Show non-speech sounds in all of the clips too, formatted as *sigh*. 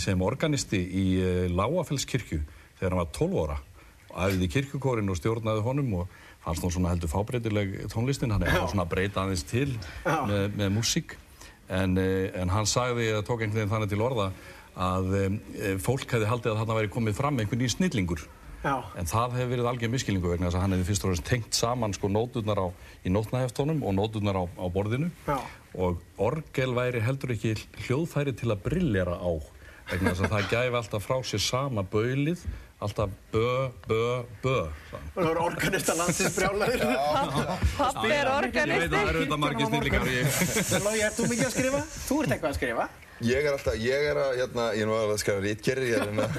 sem organisti í uh, Láafellskirkju þegar hann var 12 ára. Og æfði í kirkjukórin og stjórnaði honum og fannst hún svona heldur fábreytileg tónlistin. Hann er svona breyta aðeins til með, með músík. En, uh, en hann sagði, eða tók einhvern veginn þannig til orða að um, fólk hefði haldið að þarna væri komið fram einhvern nýjum snillingur. Já. En það hefur verið algjör miskilingu vegna þess að hann hefði fyrst og fremst tengt saman sko nóturnar á, í nótnaheftónum og nóturnar á, á borðinu. Já. og orgel væri heldur ekki hljóðfæri til að brillera á það gæfi alltaf frá sér sama baulið alltaf bö, bö, bö Og það voru organista landsins brjálæðir. Pappi er Ég veit að það organisti. eru þetta margir snillingar ég Lógi, ert þú mikið að skrifa? Þú ert eitthvað að skrifa. Ég er alltaf, ég er að, hérna, ég er nú að skrifa rítgerði, ég er að reyna að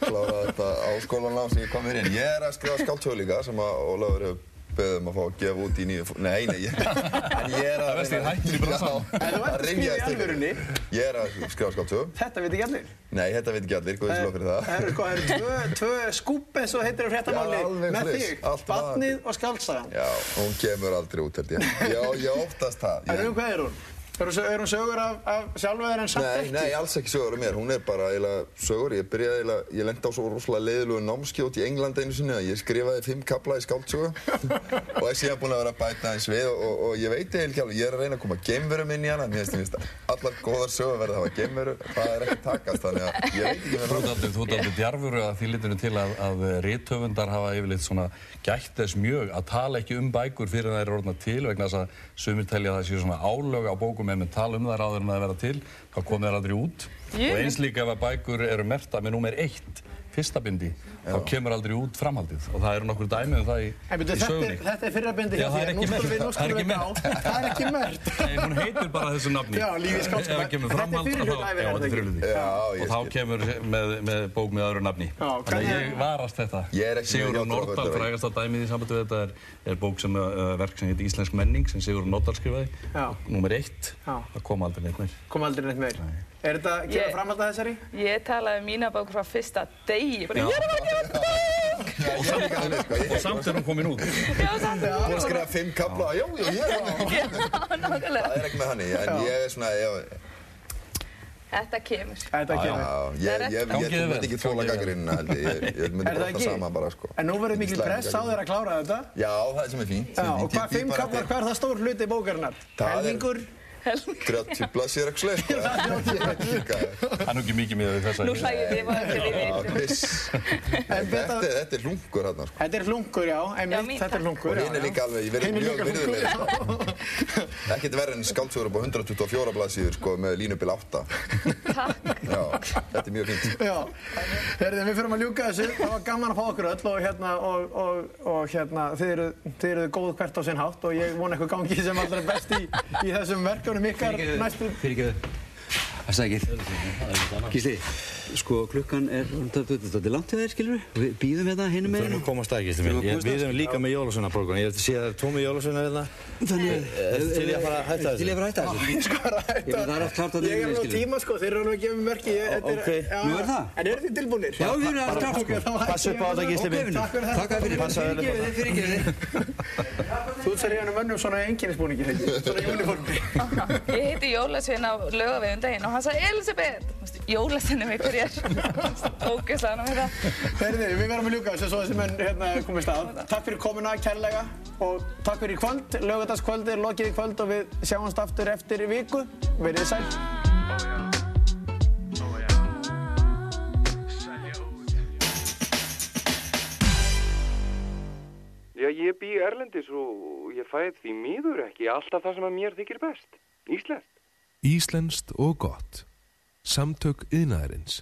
klára þetta á skólanám sem ég kom mér inn. Ég er að skrifa skáltöðu líka sem að Ólafur hefur beðið um að fá að gefa út í nýju, fó- nei, nei, ég, *laughs* en ég er að Það verðst ég hættur í bransanum. En þú ert að skrifa í alvörunni. Ég er að skrifa skáltöðu. Þetta veit ekki allir. Nei, þetta veit ekki allir, góðið slá fyrir það. Það eru sko, það eru tvö, *laughs* tvö skúp eins og heitir á fréttamáli með þig, allt Batnið og skaldsagan. Já, hún kemur aldrei út, held ég. Já, ég óttast það. En Ég, um hvað er hún? Er hún, sö- er hún sögur af, af sjálfveðar en samt Nei, ekki? nei, alls ekki sögur af mér, hún er bara eiginlega sögur, ég byrjaði eiginlega, ég lendi á svo rosalega leiðilegu námskjót í England einu sinni að ég skrifaði fimm kapla í skáldsögu. *laughs* Og er síðan búinn að vera að bæta aðeins við og, og, og ég veit eiginlega ekki alveg, ég er að reyna að koma geimverum inn í hana, mér finnst, mér finnst allar góðar sögur verða að hafa geimveru, það er ekki takast, þannig að ég veit ekki með aldrei, þú ert aldrei djarfur að því litinu til að, að rithöfundar hafa yfirleitt svona gætt þess mjög að tala ekki um bækur fyrir það er orðna til vegna þess að sumir telja að það séu svona álög á bókum ef við tala um þær áður en það verða til þá komið þær aldrei út Jú. og eins líka ef að bækur eru merta með númer eitt fyrsta bindi þá kemur aldrei út framhaldið. Og það eru nokkur dæmi um það í, í sögunni. þetta er fyrra bindi. Já, hjá er þér, nú skulum við, nú skulum við ná. Það er ekki mert. *laughs* Nei, hún heitir bara þessu nafni. Já, lífið Ef skáldskap. það kemur framhald þá- Já, þetta er og þá kemur með, með bók með öðru nafni. Þannig að ég varast þetta. Sigurður Nordal, þetta, frægasta dæmið í sambandi við þetta er, er bók sem uh, verk sem heitir Íslensk menning sem Sigurður Nordal skrifaði. Númer eitt, það kom aldrei neitt meir Er þetta, kemur Ég- framhald að þessari? Ég talaði um mína bók frá fyrsta degi. Ég er að að gefa út bók! Og samt, sko, ég Og samt er hún komin út Já, samt. búinn að skrifa fimm kapla, já, já, ég er það. Já, nákvæmlega. Það er ekki með hann en ég er svona, já, Þetta kemur. Þetta kemur. Já, ég, er myndi ekki þér gaggrinna, held ég, ég, myndi *laughs* Er bara það sama bara, sko. En nú verður mikil press á þér að klára þetta. Já, það er sem er fínt. Er og hvað fimm kaplar, hvað er það stór hluti bókarinnar? Það er- Helmingur? 30 blassir ekki sleik. Það er nú ekki mikið með þessa Nú hlægir þið bara fyrir við. En Þetta er hlungur hérna, sko. þetta er hlungur, já, Já, einmitt, þetta er takk. hlungur. Og hinn er líka alveg, ég verði er mjög virðulegir. Ekkert verður en skáldsögur upp á 124 blaðsíður, sko, með línubil 8. Takk. Já, þetta er mjög fínt. Já, Herði, við fyrir að ljúka þessu, það var gaman að fá okkur öll og hérna, og, og, og hérna, þið eru, þið eru góð hvert á sinn hátt og ég vona eitthvað gangi sem allra best í, í þessum verkefnum ykkar næstu. Fyrirgeðu. Það sækir. Gísli, sko klukkan er þetta er langt til þér, skilur við? Við býðum hérna hinum Við með erum að komast að ekki, minn. Ég, við erum líka með jólasunarborgun. Ég er að sé að það er tómi jólasunna hérna. Þannig, Til ég að fara að hætta þessu? Til ég að fara að hætta þessu? *laughs* Sko, Ég veit, það er allt klárt að Ég er nefna, alveg á skilur. tíma sko, þeir eru alveg að gefa mér merki. ég- ok. Nú er það? En eru þið tilbúinir? Já, við erum allt klárt, Ok, sko. þá á þetta, þetta. Þú í á og hann sagði Elisabeth. Jólasveinum ykkur ég er. Ógeðslega hann með það. Herði, við verðum að ljúka þessu svo þessi menn hérna komið stað. Takk fyrir komuna, kærlega og takk fyrir í kvöld. Laugadagskvöld er lokið í kvöld og við sjáumst aftur eftir viku. Verið sæl. Já, ég bý Erlendis og ég fæði því miður ekki alltaf það sem að mér þykir best. Íslenskt. Íslenskt og gott. Samtök yðnaðarins.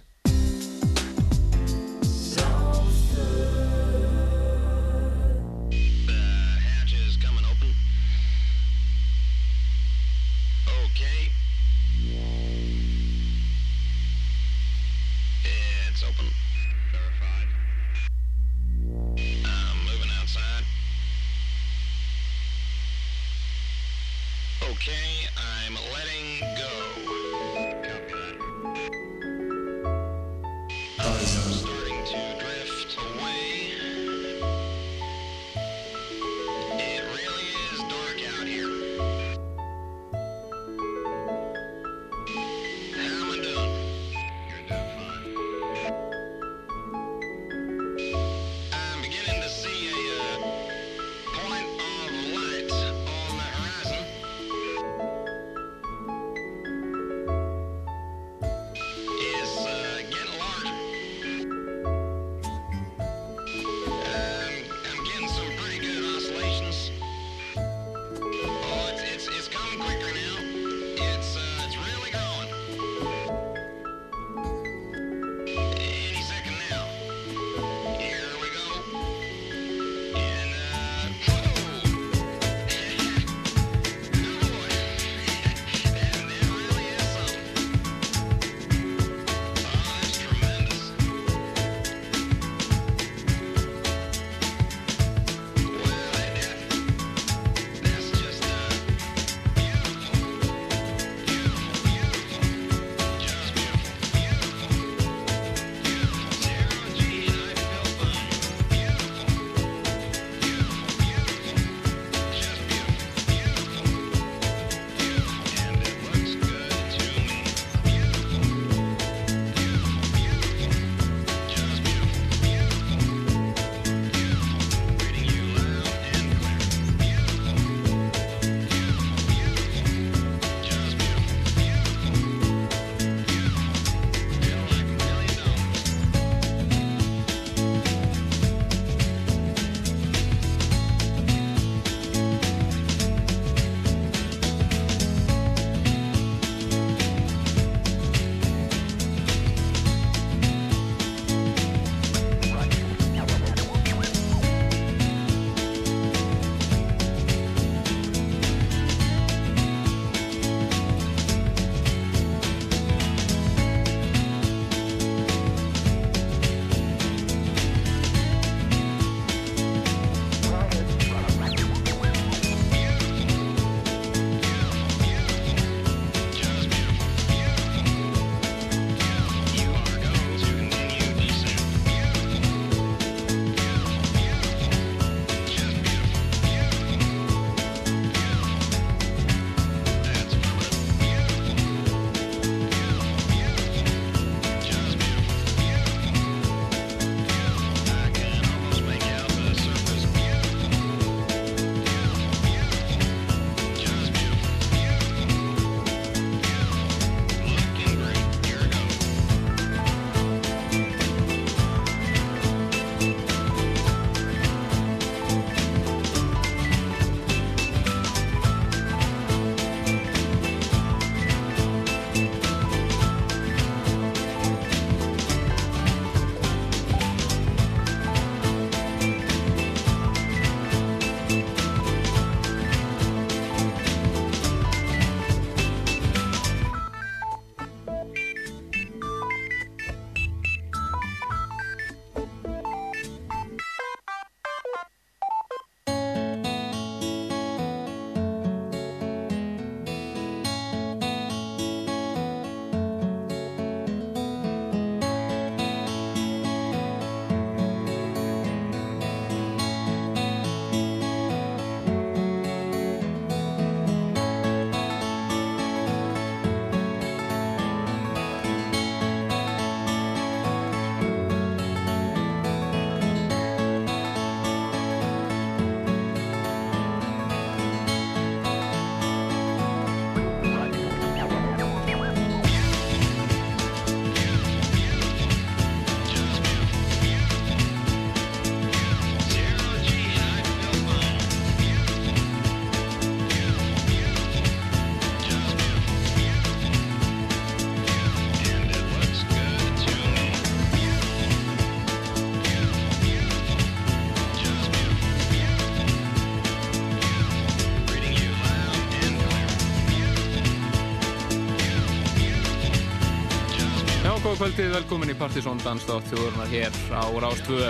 Góða kvöldið, velkomin í Partisón Danstátt þjóðurnar hér á Rástvö.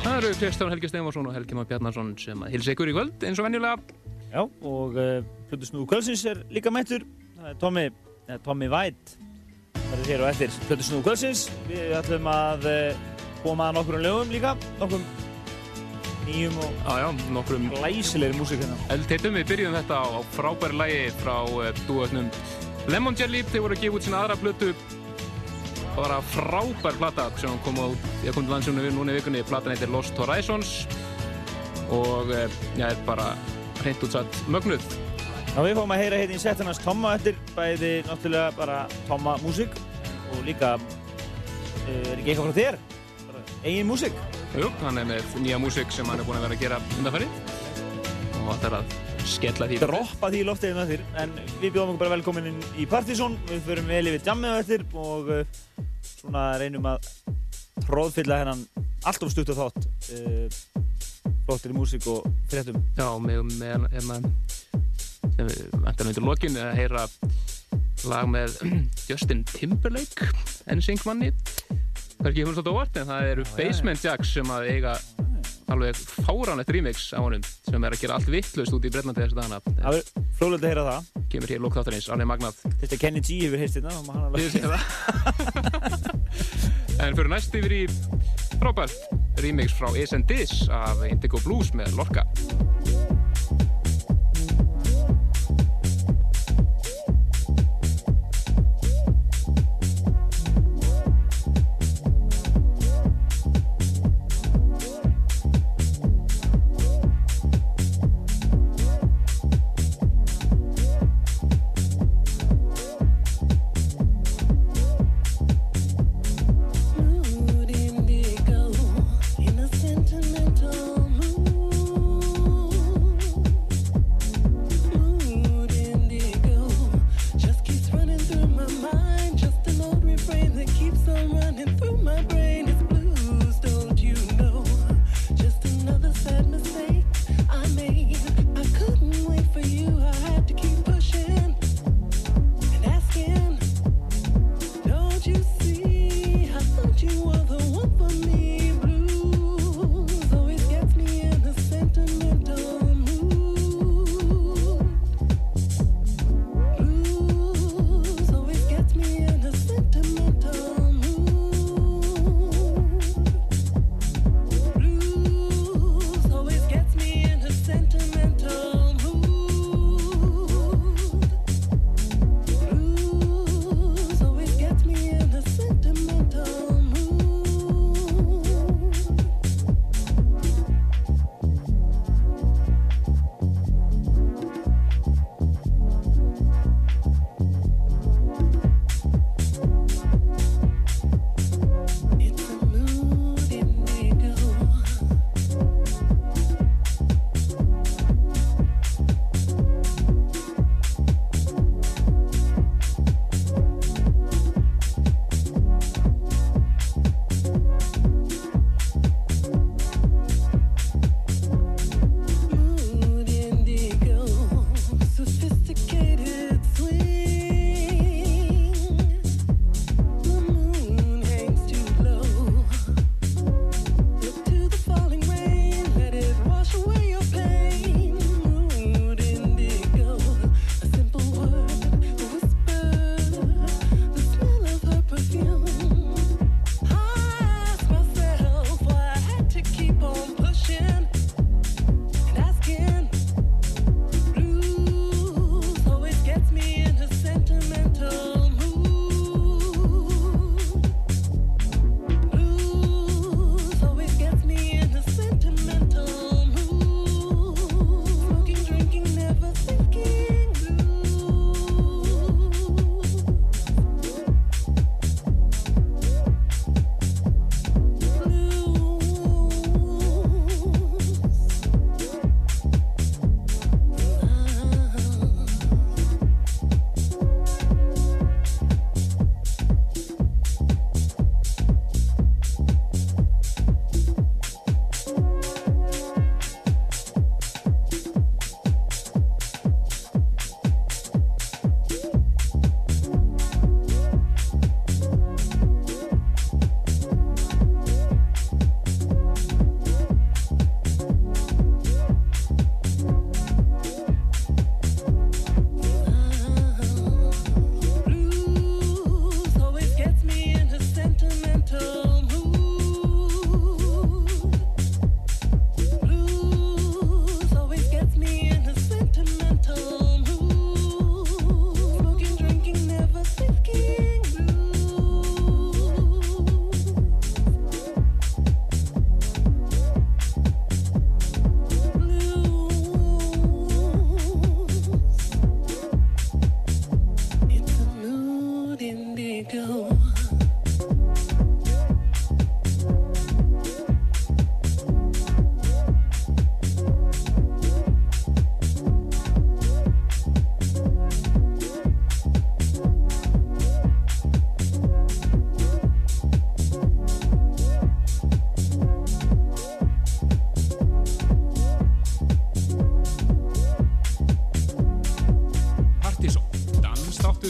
Það eru Kristján Helgi Stefansson og Helgi Már Bjarnarsson sem að hilsa ykkur í kvöld, eins og venjulega. Já, og uh, Plutusnúðu kvöldsins er líka mættur. Það er Tommy, eða Tommy White. Það er hér og eftir Plutusnúðu kvöldsins. Við ætlum að uh, koma að nokkrum lögum líka, nokkrum nýjum og Já, já, nokkrum glæsilegri músík hérna. eldheitum. Við byrjum þetta á, á frábæri lægi frá uh, dúötnum Lemon Jelly. Þeir voru að gefa út sína aðra blötu. Það var að frábær plata sem kom á, ég kom til landsjónu við núna í vikunni. Platan heitir Lost Horizons og uh, já, er bara hreint útsatt mögnuð. Já, við fáum að heyra hérna í setjarnas Tomma eftir, bæði náttúrulega bara Tomma músík og líka, uh, er ekki eitthvað frá þér? Eigin músík? Jú, hann er með nýja músík sem hann er búinn að vera að gera undanfærið og það er að skella því droppa því í loftið með þér en við bjóðum okkur bara velkomin inn í Partizón. Við förum vel yfir jammið á eftir og uh, svona reynum að tróðfylla hennan allt of stutt og þátt uh, flottir í músík og fréttum. Já, með, með hérna sem við vantar undir lokin að heyra lag með *clears throat* Justin Timberlake NSYNC manni það er ekki hún svolítið óvart en það eru Basement Jacks sem að eiga alveg fáránlegt remix á honum sem er að gera allt vittlust út í Breitlandi þessu dagana. Það er frólægt að heyra það. Kemur hér lók þáttarins, alveg magnað. Þetta Kenny G hefur heyrst hérna En fyrir næst yfir í frábært remix frá Dis af Indigo Blues með Lorca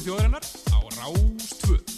þjóðarinnar á Rástföð.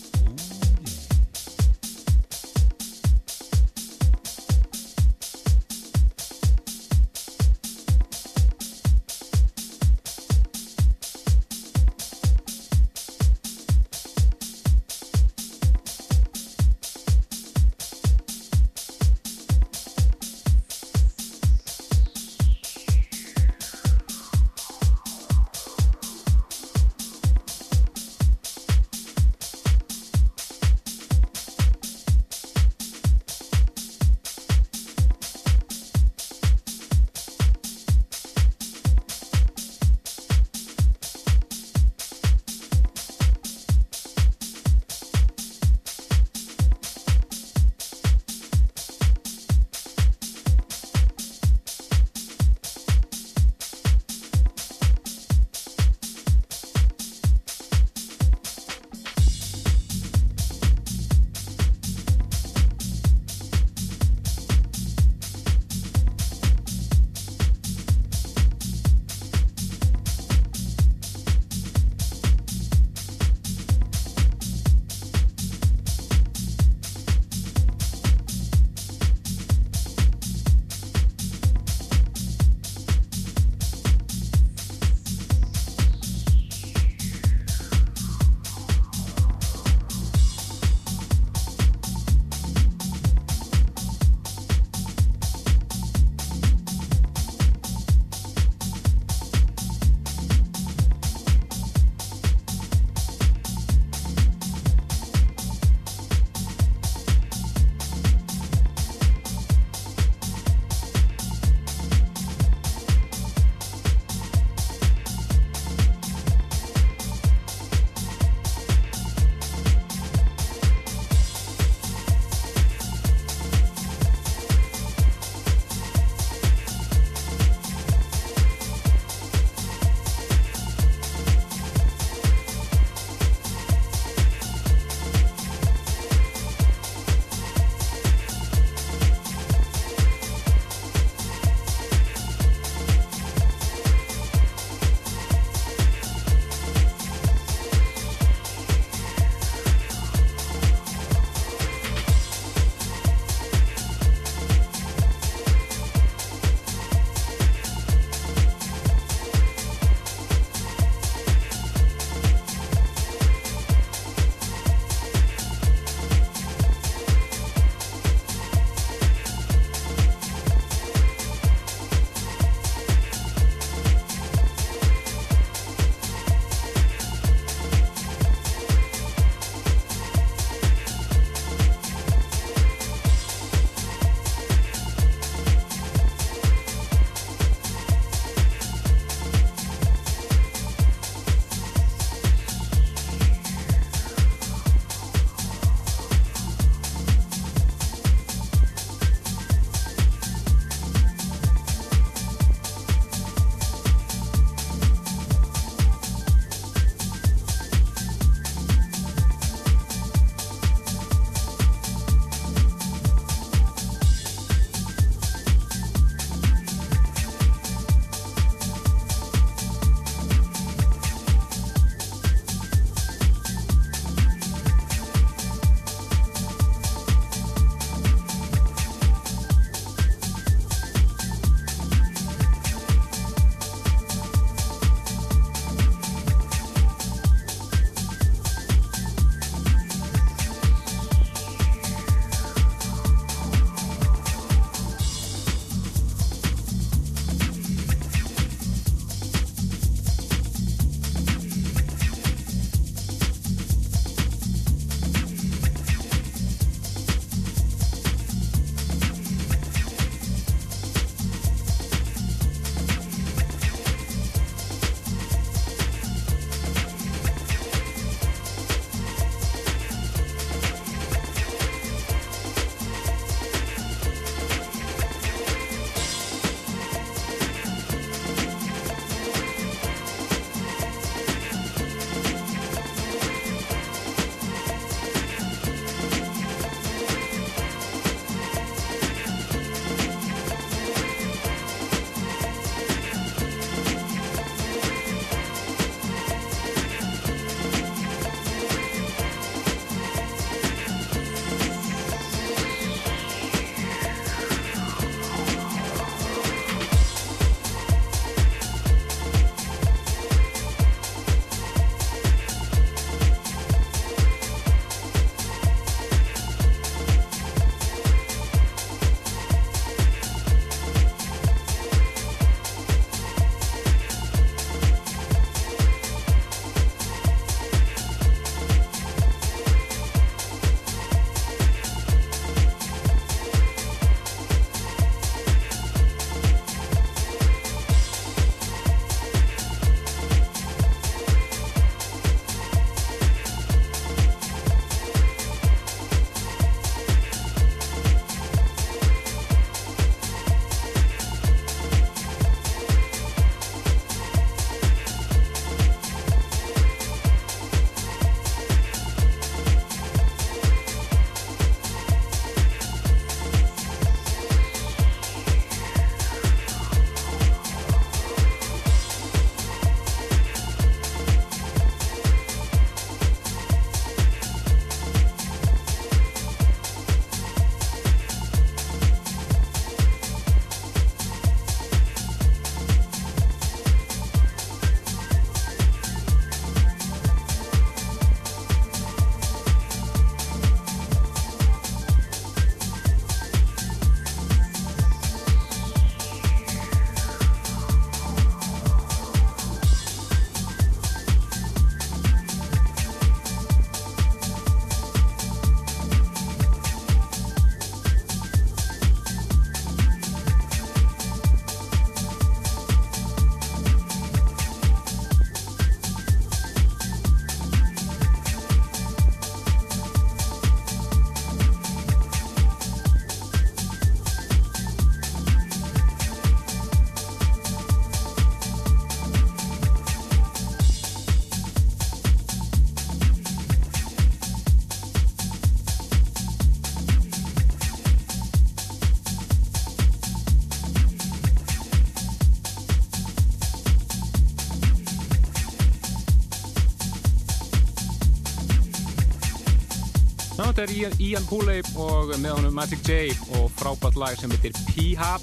Þetta er Ian- Pooley og með honum Magic J og frábært lag sem heitir P-Hab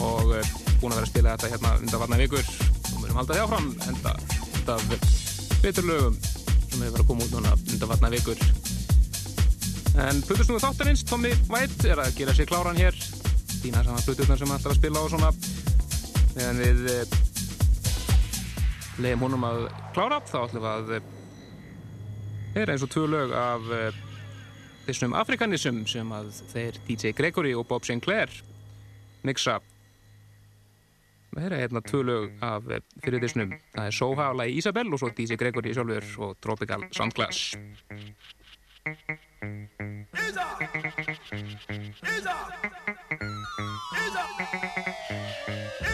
og uh, búin að vera að spila þetta hérna undanvarna vikur. Og við erum haldið áfram enda, enda viturlögum sem hefur verið að koma út núna undanvarna vikur. En Plutusnúðu þáttarins, Tommy White er að gera sér kláran hér. Dýna saman Pluturnar sem ætlar að spila og svona. Meðan við uh, leiðum honum að klára þá ætlum við að uh, er eins og tvö lög af þessum afrikanism sem að þeir DJ Gregory og Bob Sinclair mixa. Það er hérna tvö lög af uh, fyrir þessum, það er Soha og lagi Isabel og svo DJ Gregory sjálfur og Tropical Soundclass. Is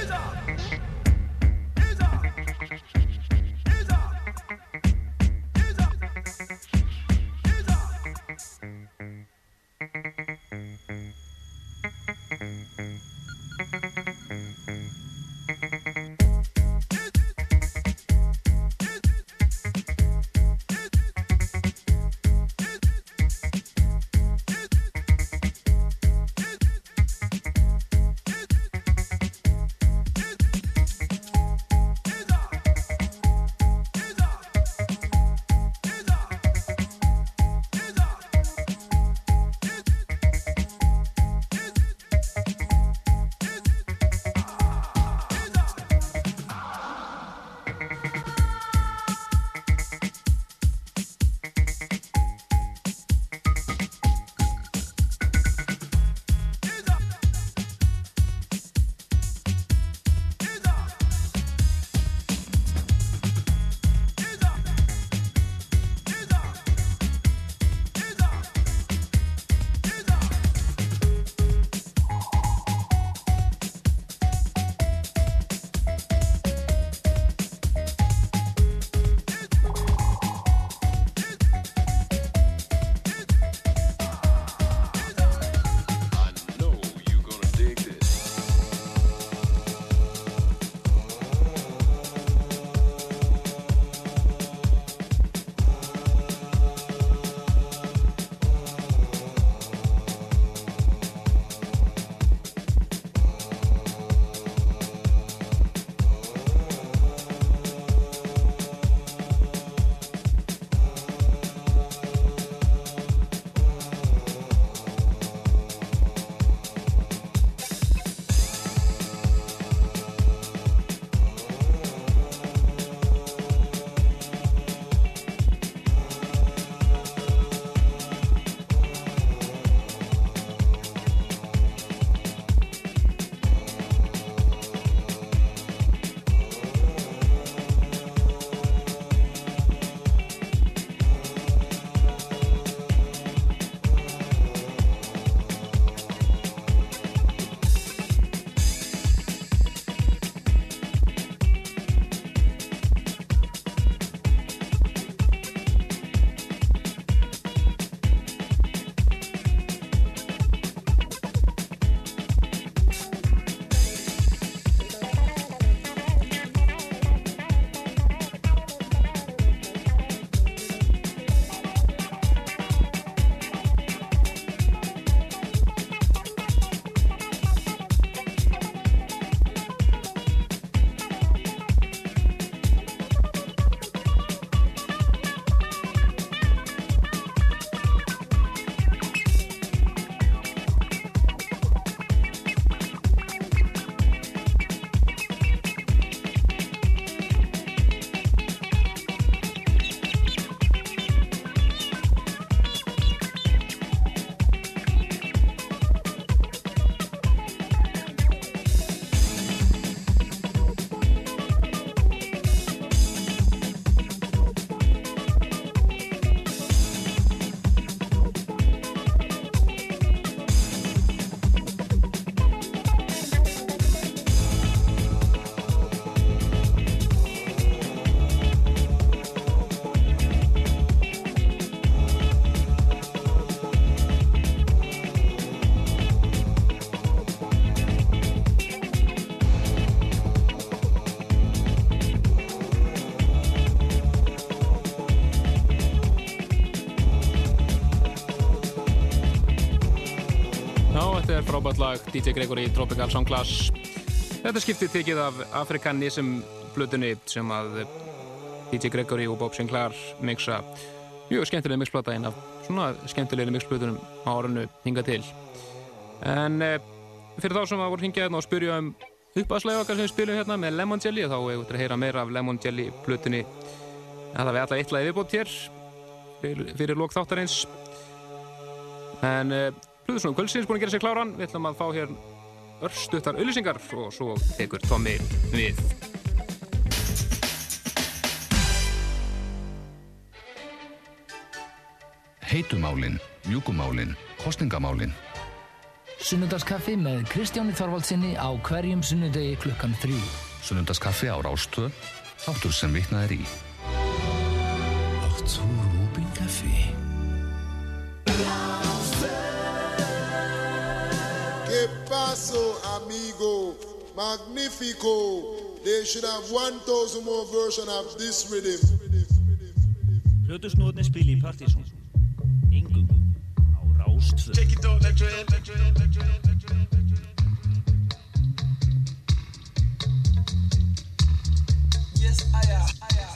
þetta er frábært lag DJ Gregory Tropical Song Class. Þetta skiptið tekið af Afrikanism blutunni sem að DJ Gregory og Bob Sinclair mixa mjög skemmtilega mixplata einn af svona skemmtilegri mixplutunum á árunnu hinga til. En eh, fyrir þá sem að voru hingja hérna og spyrja um uppaslega okkar sem við spilum hérna með Lemon Jelly þá hefur við að heyra meira af Lemon Jelly blutunni Það er alltaf eitthvað viðbót hér fyrir, fyrir lók þáttarins en uh, Plutusnúðum Kvöldsins búin að gera sér kláran við ætlum að fá hér örstuttar auðlýsingar og svo tekur Tommi við Heitumálin, mjúkumálin, kostningamálin. Sunnudagskaffi með Kristjáni Þorvaldsinni á hverjum sunnudegi klukkan þrjú. Sunnundaskaffi á Rástvö, þáttur sem vitnað er í. Arthur Paso Amigo, Magnifico. They should have 1,000 more versions of this rhythm. Hlutusnóðni spili í Partíson Engum á Rástfjörn Take it on the train, the train, the train, the train. Yes, I am. Yes, I am.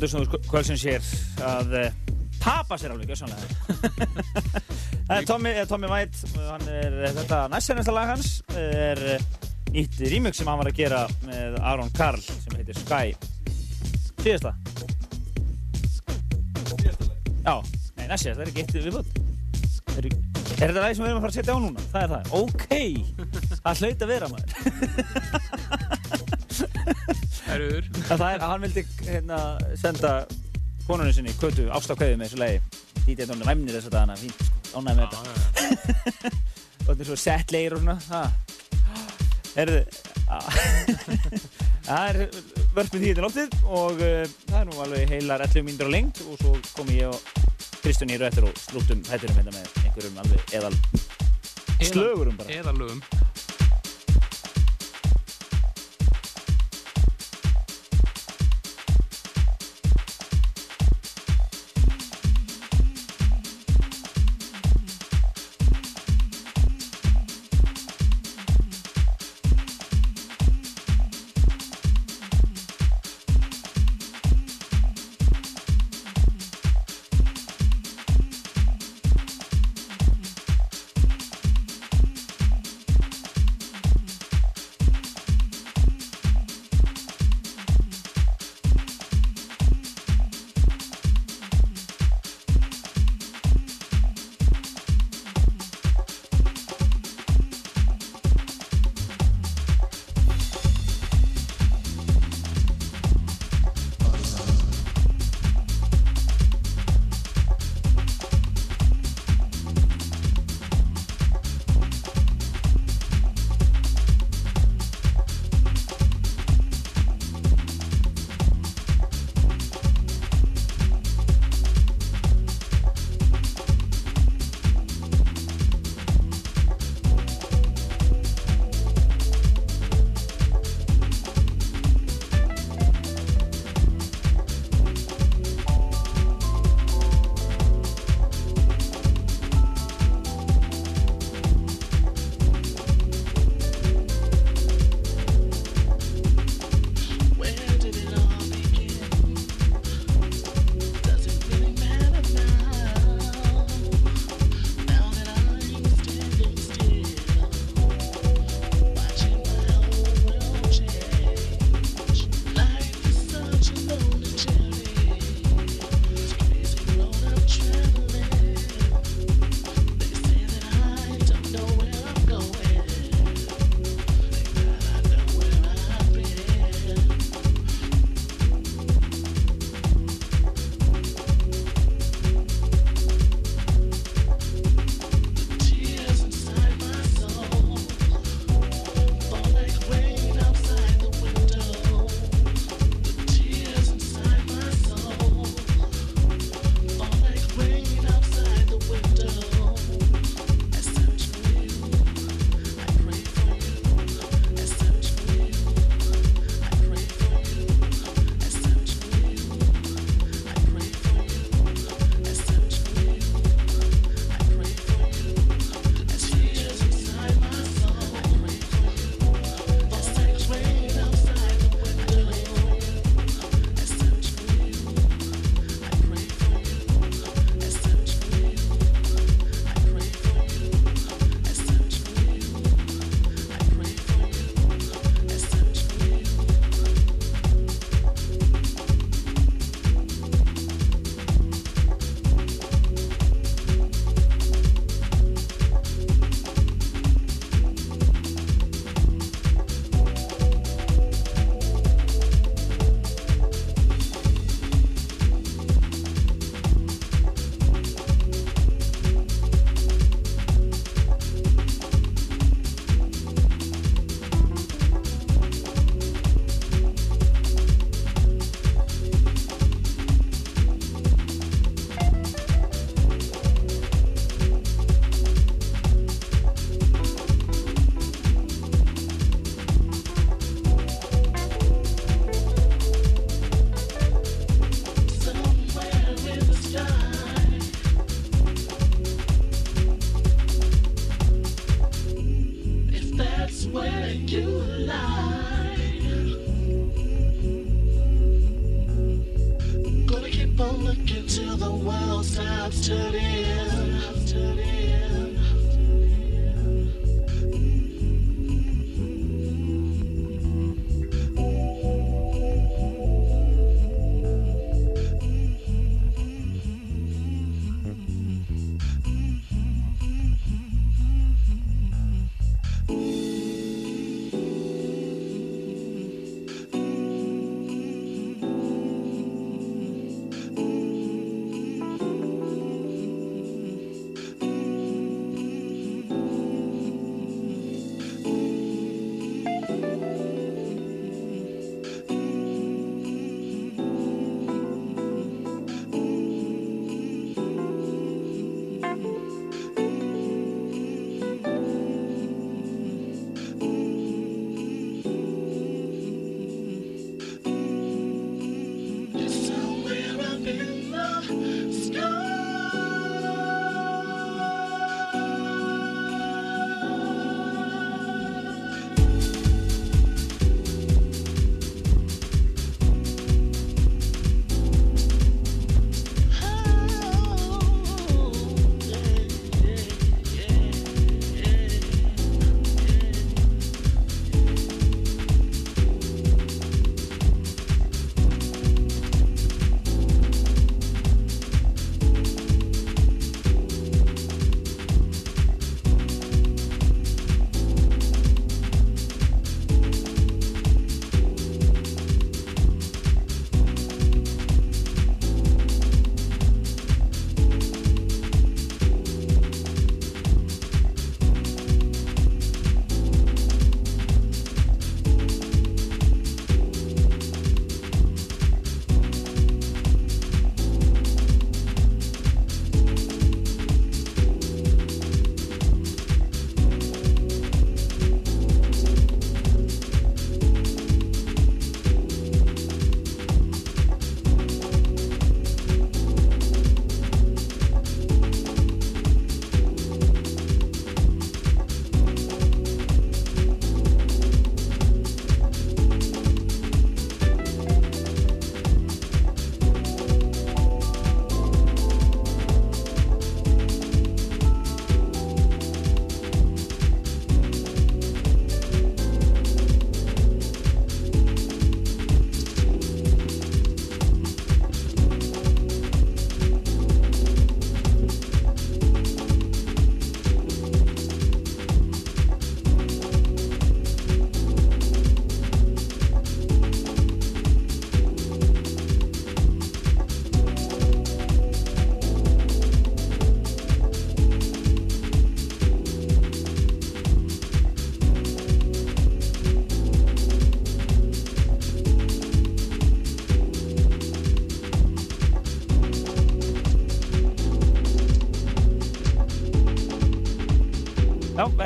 Hlutusnúður kvölsins hér að uh, tapa sér alveg, gjössanlega. *laughs* Það er Tommy, eh, Tommy White, hann er þetta næstsenasta lag hans, er eh, nýtt remix sem hann var að gera með Aron Karl sem heitir Sky. Síðasta? Já, nei, næstsenasta, það er ekki eitt viðbútt. Er, er þetta lagi sem við erum að fara að setja á núna? Það er það. Ok, það hlaut að vera maður. *laughs* Herruður. Það er, hann vildi hérna senda konunni sinni, Kötu, ástafkauði með þessu lagi. Dítið hann væmnir þess að dana, fínt, sko, ánægði með þetta. *laughs* og þetta er svo sett leir og svona. Herðu, *laughs* það er vörpið því þetta loftið og uh, það er nú alveg heilar 11 mínútur á lengt og svo kom ég og Kristján í rauðettur og slúttum hætturum hérna með einhverjum alveg eðal slögurum bara. Eðalögum.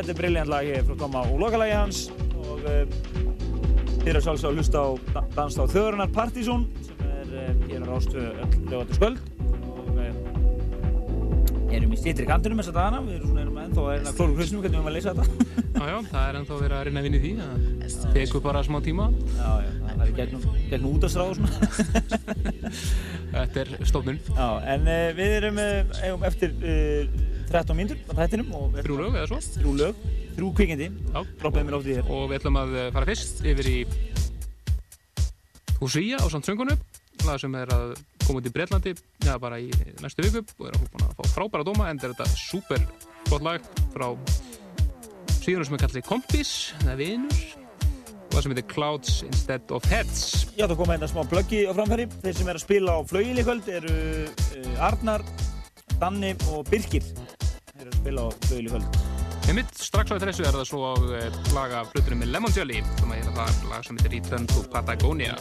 Þetta er brilljant lag hér frá Tóma og lokalagi hans og uh, þið eru sjálfsög að hlusta á da- Dans á þjóðurinnar Partizón sem er uh, hér á Rástu öll lögatu sköld og uh, erum í stýttri kantinum þessa dagana, við erum svona erum ennþá að reyna að klóra hrusnum hvernig við erum að leysa þetta *laughs* Já, já, það er ennþá verið að að vinna í því. Það tekur bara smá tíma. Já, já, það er gegnum, gegnum útastráð og svona. *laughs* Þetta er stofnun. Já, en við erum eigum eftir 13 mínútur á þættinum og Þrjú lög eða svo? Þrjú lög, þrjú kvikindi. Já. Droppaði mér loftið hér. Og við ætlum að eh, fara fyrst yfir í Húsía á samt söngunu. Lag sem er að koma út í Breitlandi, já bara í næstu viku og er búin að fá frábæra dóma en þetta er super gott lag frá síðan sem er kallið Kompis, það er vinur og það sem heitir Clouds Instead of Heads. Já, það koma hérna smá pluggi á framfæri. Þeir sem er að spila á flauginni í kvöld eru uh, Arnar, Danni og Birkir. Spila á í kvöld. Einmitt, strax á þessu er það svo að eh, laga fluturinn með Lemon Jelly sem að er það lag sem heitir Return to Patagonia.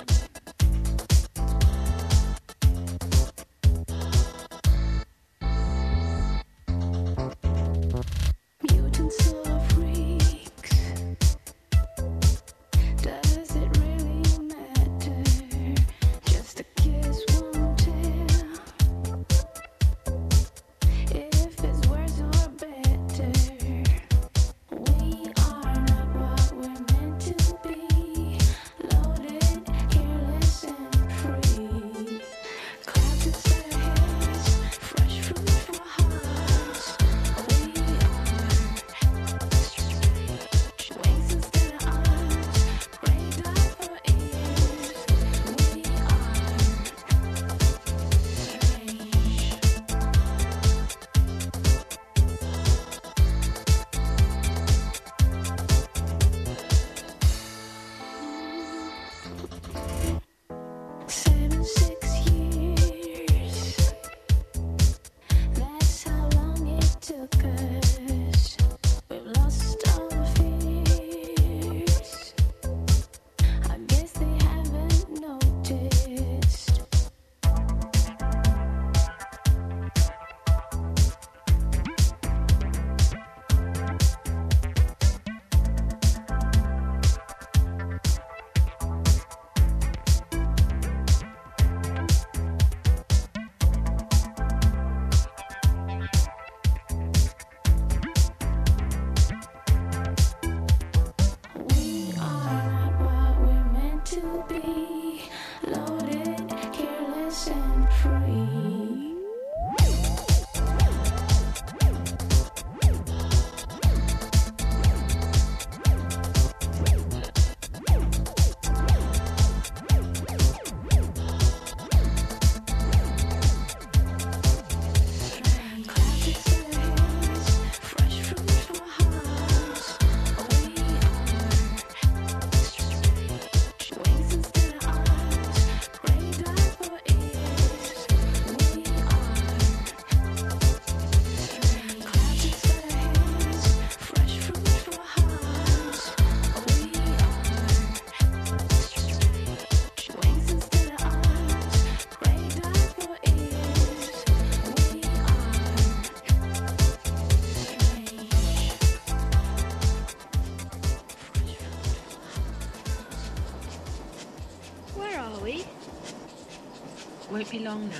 coffee long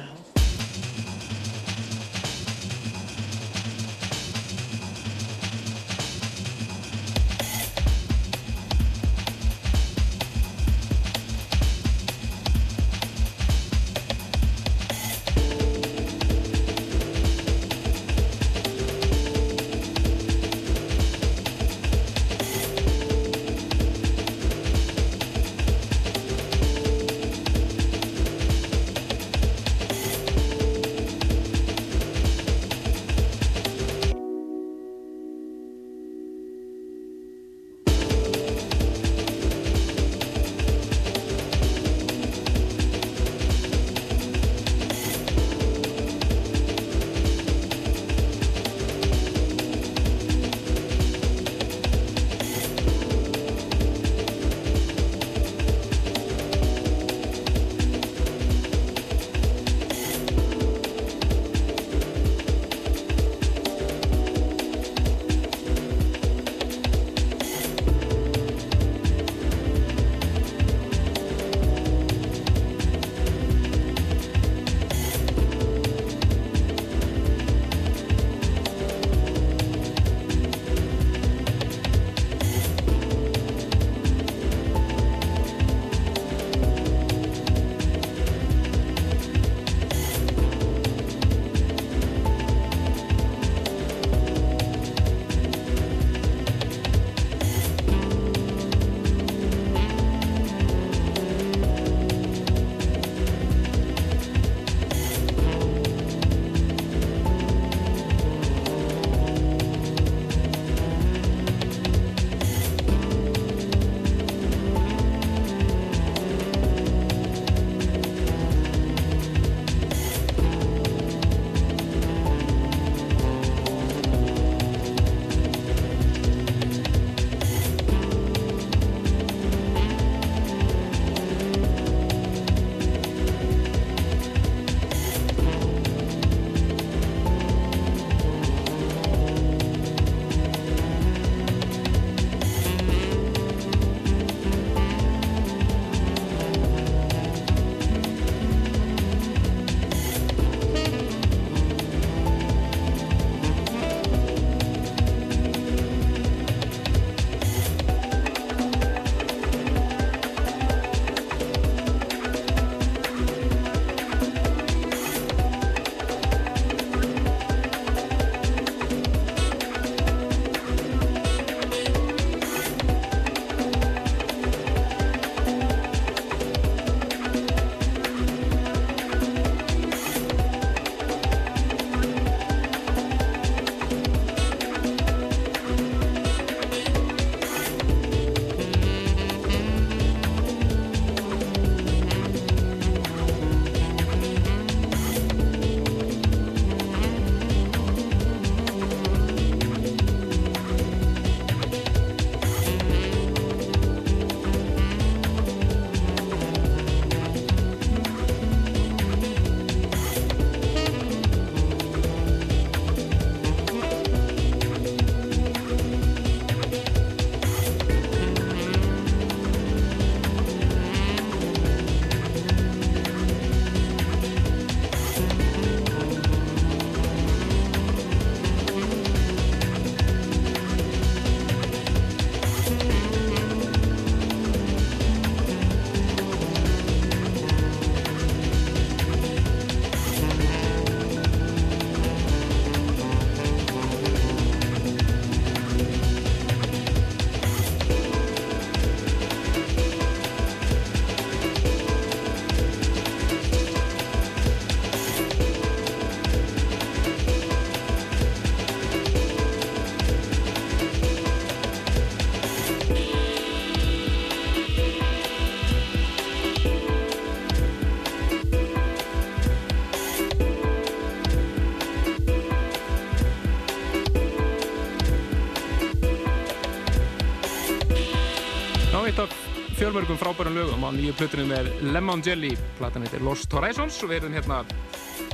fjölmörgum frábærum lögum á nýju plötunum með Lemon Jelly. Platan heitir Lost Horizons og við erum hérna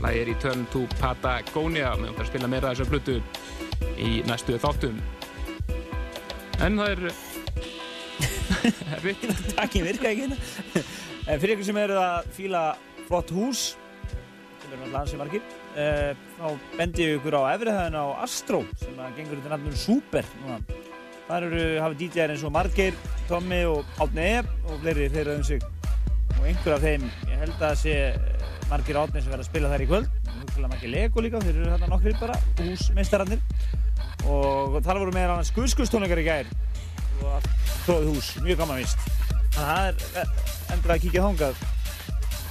lagið er í Turn to Patagonia með að spila meira þessar plötu í næstu þáttum. En það er *laughs* Takkin virka ekki hérna. Fyrir ykkur sem eru að fíla flott hús, sem eru náttúrulega ansið margir, uh, þá bendi ég ykkur á efrihæðina á Astro sem að gengur undir nafnum Super núna. Þar eru hafið DJ-ar eins og Margeir, Tommy og Átni og fleiri þeirra um sig. Og einhver af þeim, ég held að það sé eh, Margeir og Átni sem verða að spila þær í kvöld. Hugsalega margir Lego líka, þeir eru hérna nokkrir bara, húsmeistararnir. Og þar voru meðal annars guðskustónleikar í gær og tróðið hús, mjög gaman vist. Þannig að það er eh, endur að kíkja þangað.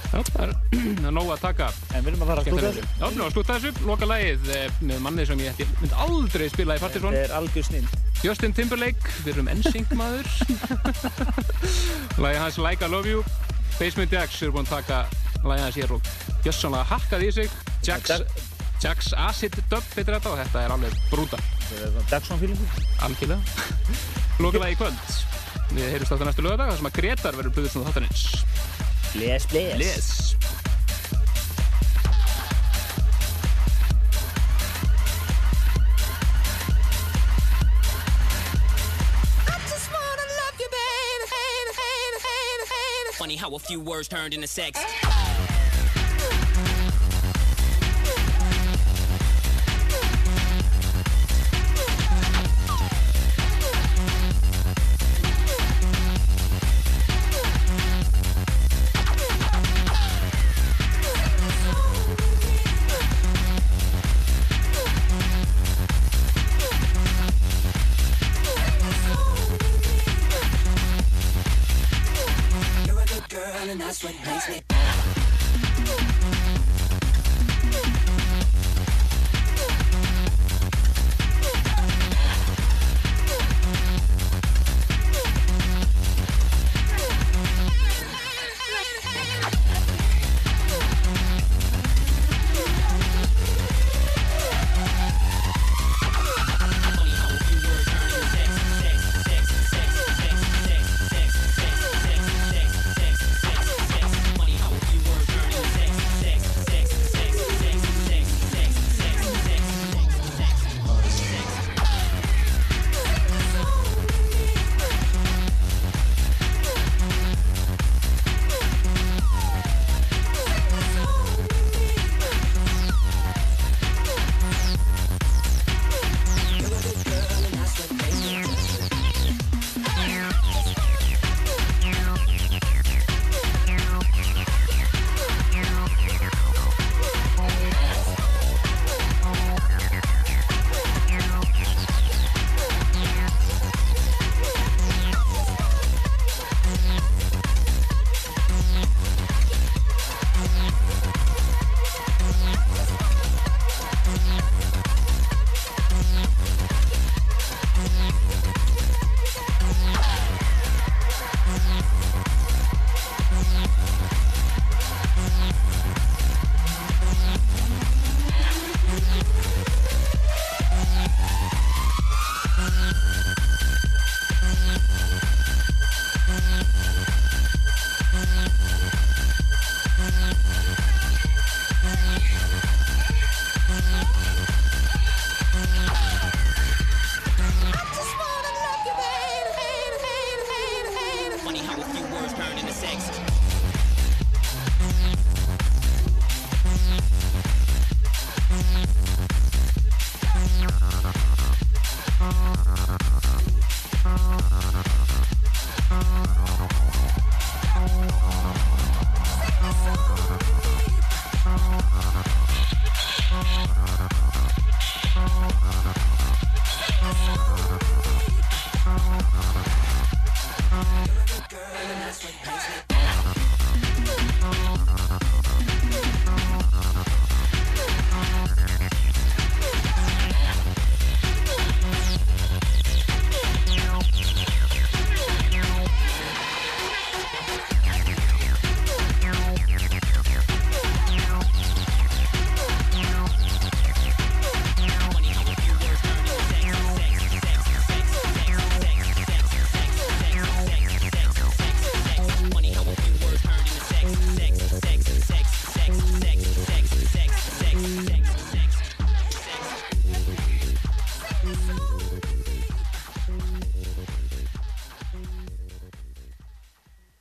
Já, það er, *clears throat* það er nóg að taka. En við erum að fara að slúta þessu. Já, við erum að slúta þessu. Loka lagið eh, með manni sem ég myndi aldrei spila í Partisón. Þetta er algjör snill. Justin Timberlake, við erum NSYNC maður. lagið hans Like I Love You. Basement Jacks eru búin að taka lagið hans hér og gjössanlega hakkað í sig. Jacks, Jacks Acid Dub heitir þetta og þetta er alveg brúta. Svona Jackson-fílingur. Algjörlega. Í kvöld. Við heyrjumst aftur næstu lögadag þar sem að Gretar verður buður svona þáttanins. Bless, bless. Bless. Funny how a few words turned into sex.